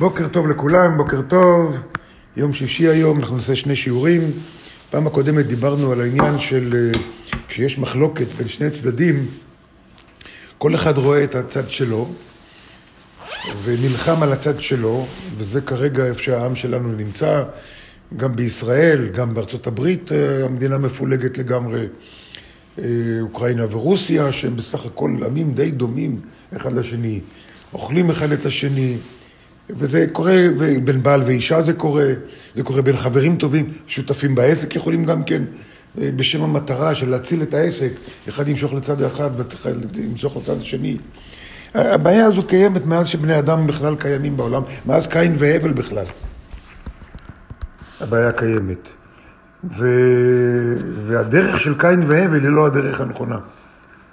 בוקר טוב לכולם, בוקר טוב. יום שישי היום, אנחנו נעשה שני שיעורים. פעם הקודמת דיברנו על העניין של אה, כשיש מחלוקת בין שני צדדים, כל אחד רואה את הצד שלו ונלחם על הצד שלו, וזה כרגע איפה שהעם שלנו נמצא, גם בישראל, גם בארצות הברית אה, המדינה מפולגת לגמרי. אה, אוקראינה ורוסיה, שהם בסך הכל עמים די דומים אחד לשני, אוכלים אחד את השני, וזה קורה בין בעל ואישה זה קורה, זה קורה בין חברים טובים, שותפים בעסק יכולים גם כן, אה, בשם המטרה של להציל את העסק, אחד ימשוך לצד אחד ואחד ימשוך לצד השני. הבעיה הזו קיימת מאז שבני אדם בכלל קיימים בעולם, מאז קין והבל בכלל. הבעיה קיימת. ו... והדרך של קין והבל היא לא הדרך הנכונה.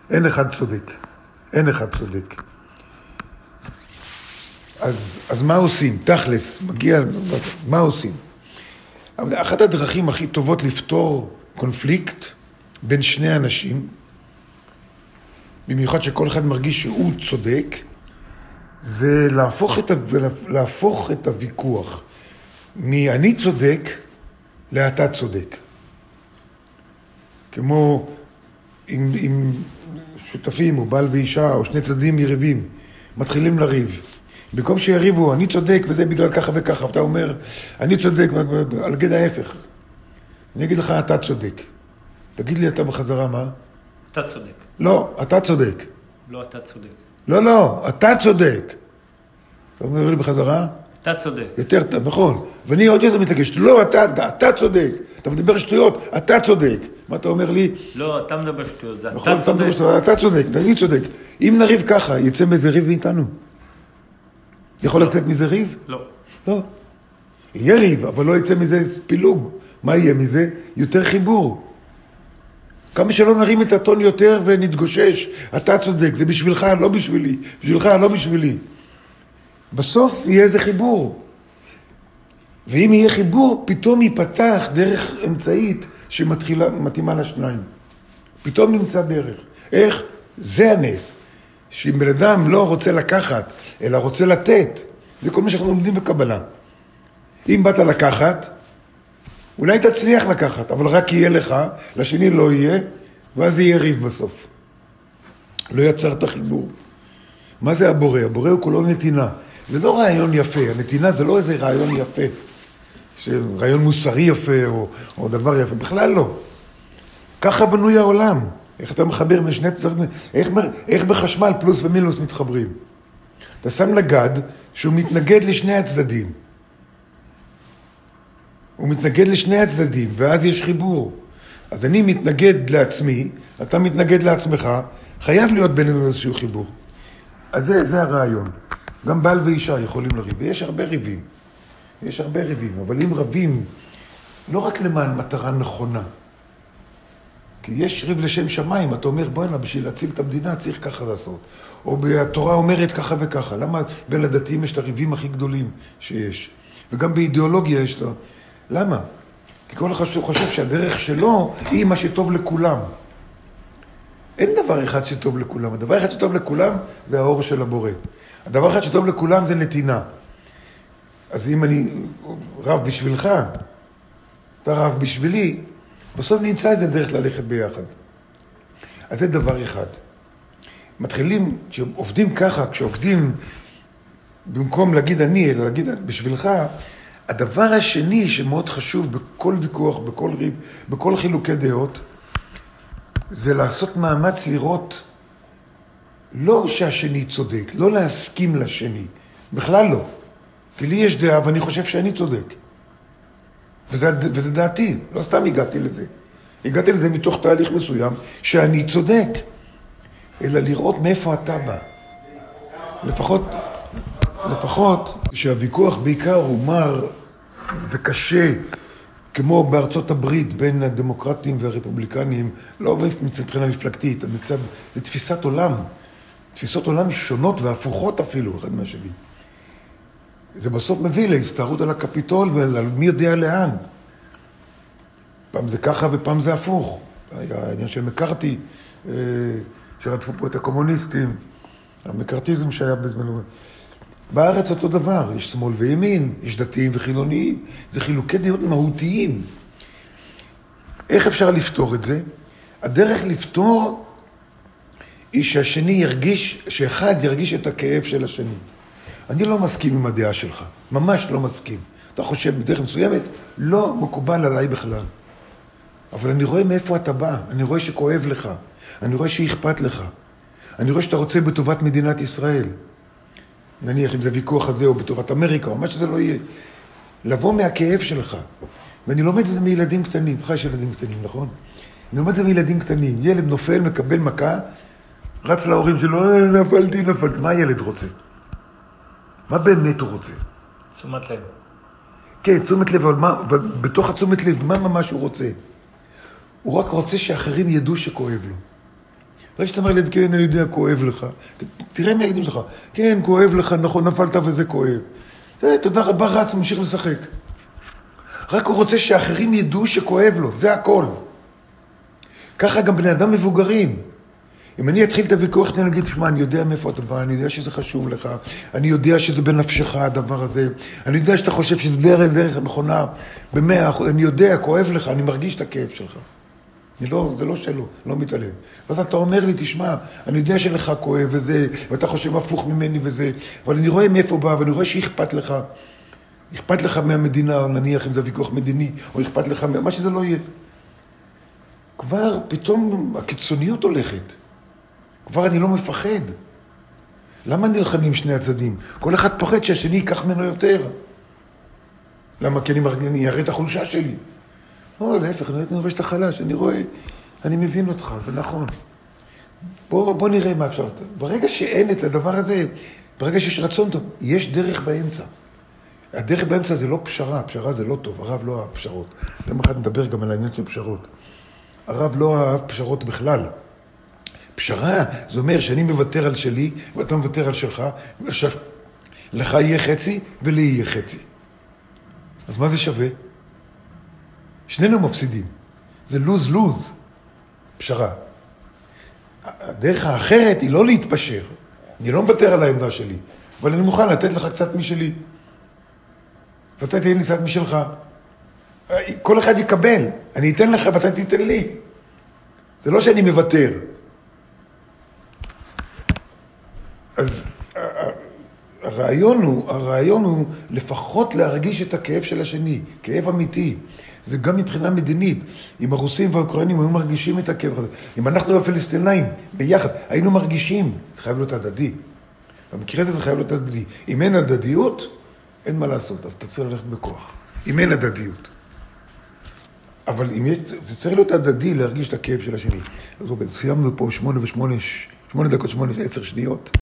אין אחד צודק. אין אחד צודק. אז, אז מה עושים? תכלס, מגיע, מה עושים? אחת הדרכים הכי טובות לפתור קונפליקט בין שני אנשים, במיוחד שכל אחד מרגיש שהוא צודק, זה להפוך את, ה... להפוך את הוויכוח מ"אני צודק" ל"אתה צודק". כמו אם, אם שותפים, או בעל ואישה, או שני צדדים יריבים, מתחילים לריב. במקום שיריבו, אני צודק וזה בגלל ככה וככה, ואתה אומר, אני צודק, על גד ההפך. אני אגיד לך, אתה צודק. תגיד לי אתה בחזרה מה? אתה צודק. לא, אתה צודק. לא אתה צודק. לא, לא, אתה צודק. אתה אומר לי בחזרה? אתה צודק. יותר טוב, נכון. ואני עוד יותר מתעקש, לא, אתה, אתה צודק. אתה מדבר שטויות, אתה צודק. מה אתה אומר לי? לא, אתה מדבר שטויות, זה נכון, אתה אתה מדבר צודק. שטויות, אתה צודק, אני צודק. אם נריב ככה, יצא מזה ריב מאיתנו. יכול לצאת מזה ריב? לא. לא. יהיה ריב, אבל לא יצא מזה פילוג. מה יהיה מזה? יותר חיבור. כמה שלא נרים את הטון יותר ונתגושש, אתה צודק, זה בשבילך, לא בשבילי, בשבילך, לא בשבילי. בסוף יהיה איזה חיבור. ואם יהיה חיבור, פתאום ייפתח דרך אמצעית שמתחילה, מתאימה לשניים. פתאום נמצא דרך. איך? זה הנס. שאם בן אדם לא רוצה לקחת, אלא רוצה לתת, זה כל מה שאנחנו לומדים בקבלה. אם באת לקחת, אולי תצליח לקחת, אבל רק יהיה לך, לשני לא יהיה, ואז יהיה ריב בסוף. לא יצרת חיבור. מה זה הבורא? הבורא הוא כולו נתינה. זה לא רעיון יפה, הנתינה זה לא איזה רעיון יפה, רעיון מוסרי יפה או, או דבר יפה, בכלל לא. ככה בנוי העולם. איך אתה מחבר בין שני צדדים, איך, איך בחשמל פלוס ומינוס מתחברים. אתה שם לגד שהוא מתנגד לשני הצדדים. הוא מתנגד לשני הצדדים, ואז יש חיבור. אז אני מתנגד לעצמי, אתה מתנגד לעצמך, חייב להיות בינינו איזשהו חיבור. אז זה, זה הרעיון. גם בעל ואישה יכולים לריב, ויש הרבה ריבים. יש הרבה ריבים, אבל אם רבים, לא רק למען מטרה נכונה, כי יש ריב לשם שמיים, אתה אומר, בוא'נה, בשביל להציל את המדינה צריך ככה לעשות. או התורה אומרת ככה וככה. למה בין הדתיים יש את הריבים הכי גדולים שיש? וגם באידיאולוגיה יש לו... למה? כי כל אחד חושב שהדרך שלו היא מה שטוב לכולם. אין דבר אחד שטוב לכולם. הדבר אחד שטוב לכולם זה האור של הבורא. הדבר אחד שטוב לכולם זה נתינה. אז אם אני רב בשבילך, אתה רב בשבילי, בסוף נמצא איזה דרך ללכת ביחד. אז זה דבר אחד. מתחילים, כשעובדים ככה, כשעובדים במקום להגיד אני, אלא להגיד בשבילך, הדבר השני שמאוד חשוב בכל ויכוח, בכל ריב, בכל חילוקי דעות, זה לעשות מאמץ לראות לא שהשני צודק, לא להסכים לשני, בכלל לא. כי לי יש דעה ואני חושב שאני צודק. וזה, וזה דעתי, לא סתם הגעתי לזה. הגעתי לזה מתוך תהליך מסוים שאני צודק, אלא לראות מאיפה אתה בא. לפחות, לפחות שהוויכוח בעיקר הוא מר וקשה, כמו בארצות הברית בין הדמוקרטים והרפובליקנים, לא מבחינה מפלגתית, זה תפיסת עולם, תפיסות עולם שונות והפוכות אפילו אחד מהשני. זה בסוף מביא להסתערות על הקפיטול ועל מי יודע לאן. פעם זה ככה ופעם זה הפוך. היה העניין של מקארתי, שרדפו פה את הקומוניסטים, המקארתיזם שהיה בזמנו. בארץ אותו דבר, יש שמאל וימין, יש דתיים וחילוניים, זה חילוקי דעות מהותיים. איך אפשר לפתור את זה? הדרך לפתור היא שהשני ירגיש, שאחד ירגיש את הכאב של השני. אני לא מסכים עם הדעה שלך, ממש לא מסכים. אתה חושב בדרך מסוימת, לא מקובל עליי בכלל. אבל אני רואה מאיפה אתה בא, אני רואה שכואב לך, אני רואה שאכפת לך, אני רואה שאתה רוצה בטובת מדינת ישראל. נניח אם זה ויכוח הזה או בטובת אמריקה או מה שזה לא יהיה. לבוא מהכאב שלך. ואני לומד את זה מילדים קטנים, לך יש ילדים קטנים, נכון? אני לומד את זה מילדים קטנים. ילד נופל, מקבל מכה, רץ להורים שלו, אה, נפלתי, נפלתי. מה הילד רוצה? מה באמת הוא רוצה? תשומת לב. כן, תשומת לב, אבל מה, בתוך התשומת לב, מה ממש הוא רוצה? הוא רק רוצה שאחרים ידעו שכואב לו. ברגע שאתה אומר לילד, כן, אני יודע, כואב לך. ת- תראה מהילדים שלך, כן, כואב לך, נכון, נפלת וזה כואב. זה, תודה רבה, רץ, ממשיך לשחק. רק הוא רוצה שאחרים ידעו שכואב לו, זה הכל. ככה גם בני אדם מבוגרים. אם אני אתחיל את הוויכוח, אני אגיד, תשמע, אני יודע מאיפה אתה בא, אני יודע שזה חשוב לך, אני יודע שזה בנפשך הדבר הזה, אני יודע שאתה חושב שזה דרך, דרך נכונה, במאה אחוז, אני יודע, כואב לך, אני מרגיש את הכאב שלך. אני לא, זה לא שלו, לא מתעלם. ואז אתה אומר לי, תשמע, אני יודע שלך כואב וזה, ואתה חושב הפוך ממני וזה, אבל אני רואה מאיפה בא, ואני רואה שאכפת לך. אכפת לך מהמדינה, או נניח אם זה ויכוח מדיני, או אכפת לך מה מה שזה לא יהיה. כבר פתאום הקיצוניות הולכת. כבר אני לא מפחד. למה נלחמים שני הצדדים? כל אחד פוחד שהשני ייקח ממנו יותר. למה? כי אני, מרג- אני אראה את החולשה שלי. לא, להפך, אני רואה שאתה חלש, אני רואה, אני מבין אותך, זה נכון. בוא, בוא נראה מה אפשר. ברגע שאין את הדבר הזה, ברגע שיש רצון טוב, יש דרך באמצע. הדרך באמצע זה לא פשרה, פשרה זה לא טוב, הרב לא אהב פשרות. יום אחד נדבר גם על העניין של פשרות. הרב לא אהב פשרות בכלל. פשרה, זה אומר שאני מוותר על שלי, ואתה מוותר על שלך, ועכשיו לך יהיה חצי ולי יהיה חצי. אז מה זה שווה? שנינו מפסידים. זה לוז-לוז, פשרה. הדרך האחרת היא לא להתפשר. אני לא מוותר על העמדה שלי, אבל אני מוכן לתת לך קצת משלי. ואתה תיתן לי קצת משלך. כל אחד יקבל. אני אתן לך ואתה תיתן לי. זה לא שאני מוותר. אז הרעיון הוא, הרעיון הוא לפחות להרגיש את הכאב של השני, כאב אמיתי. זה גם מבחינה מדינית. אם הרוסים והאוקראינים היו מרגישים את הכאב הזה, אם אנחנו הפלסטינאים ביחד היינו מרגישים, זה חייב להיות הדדי. במקרה הזה זה חייב להיות הדדי. אם אין הדדיות, אין מה לעשות, אז אתה צריך ללכת בכוח. אם אין הדדיות. אבל אם יש, זה צריך להיות הדדי להרגיש את הכאב של השני. אז סיימנו פה שמונה ושמונה, שמונה דקות, שמונה, עשר שניות.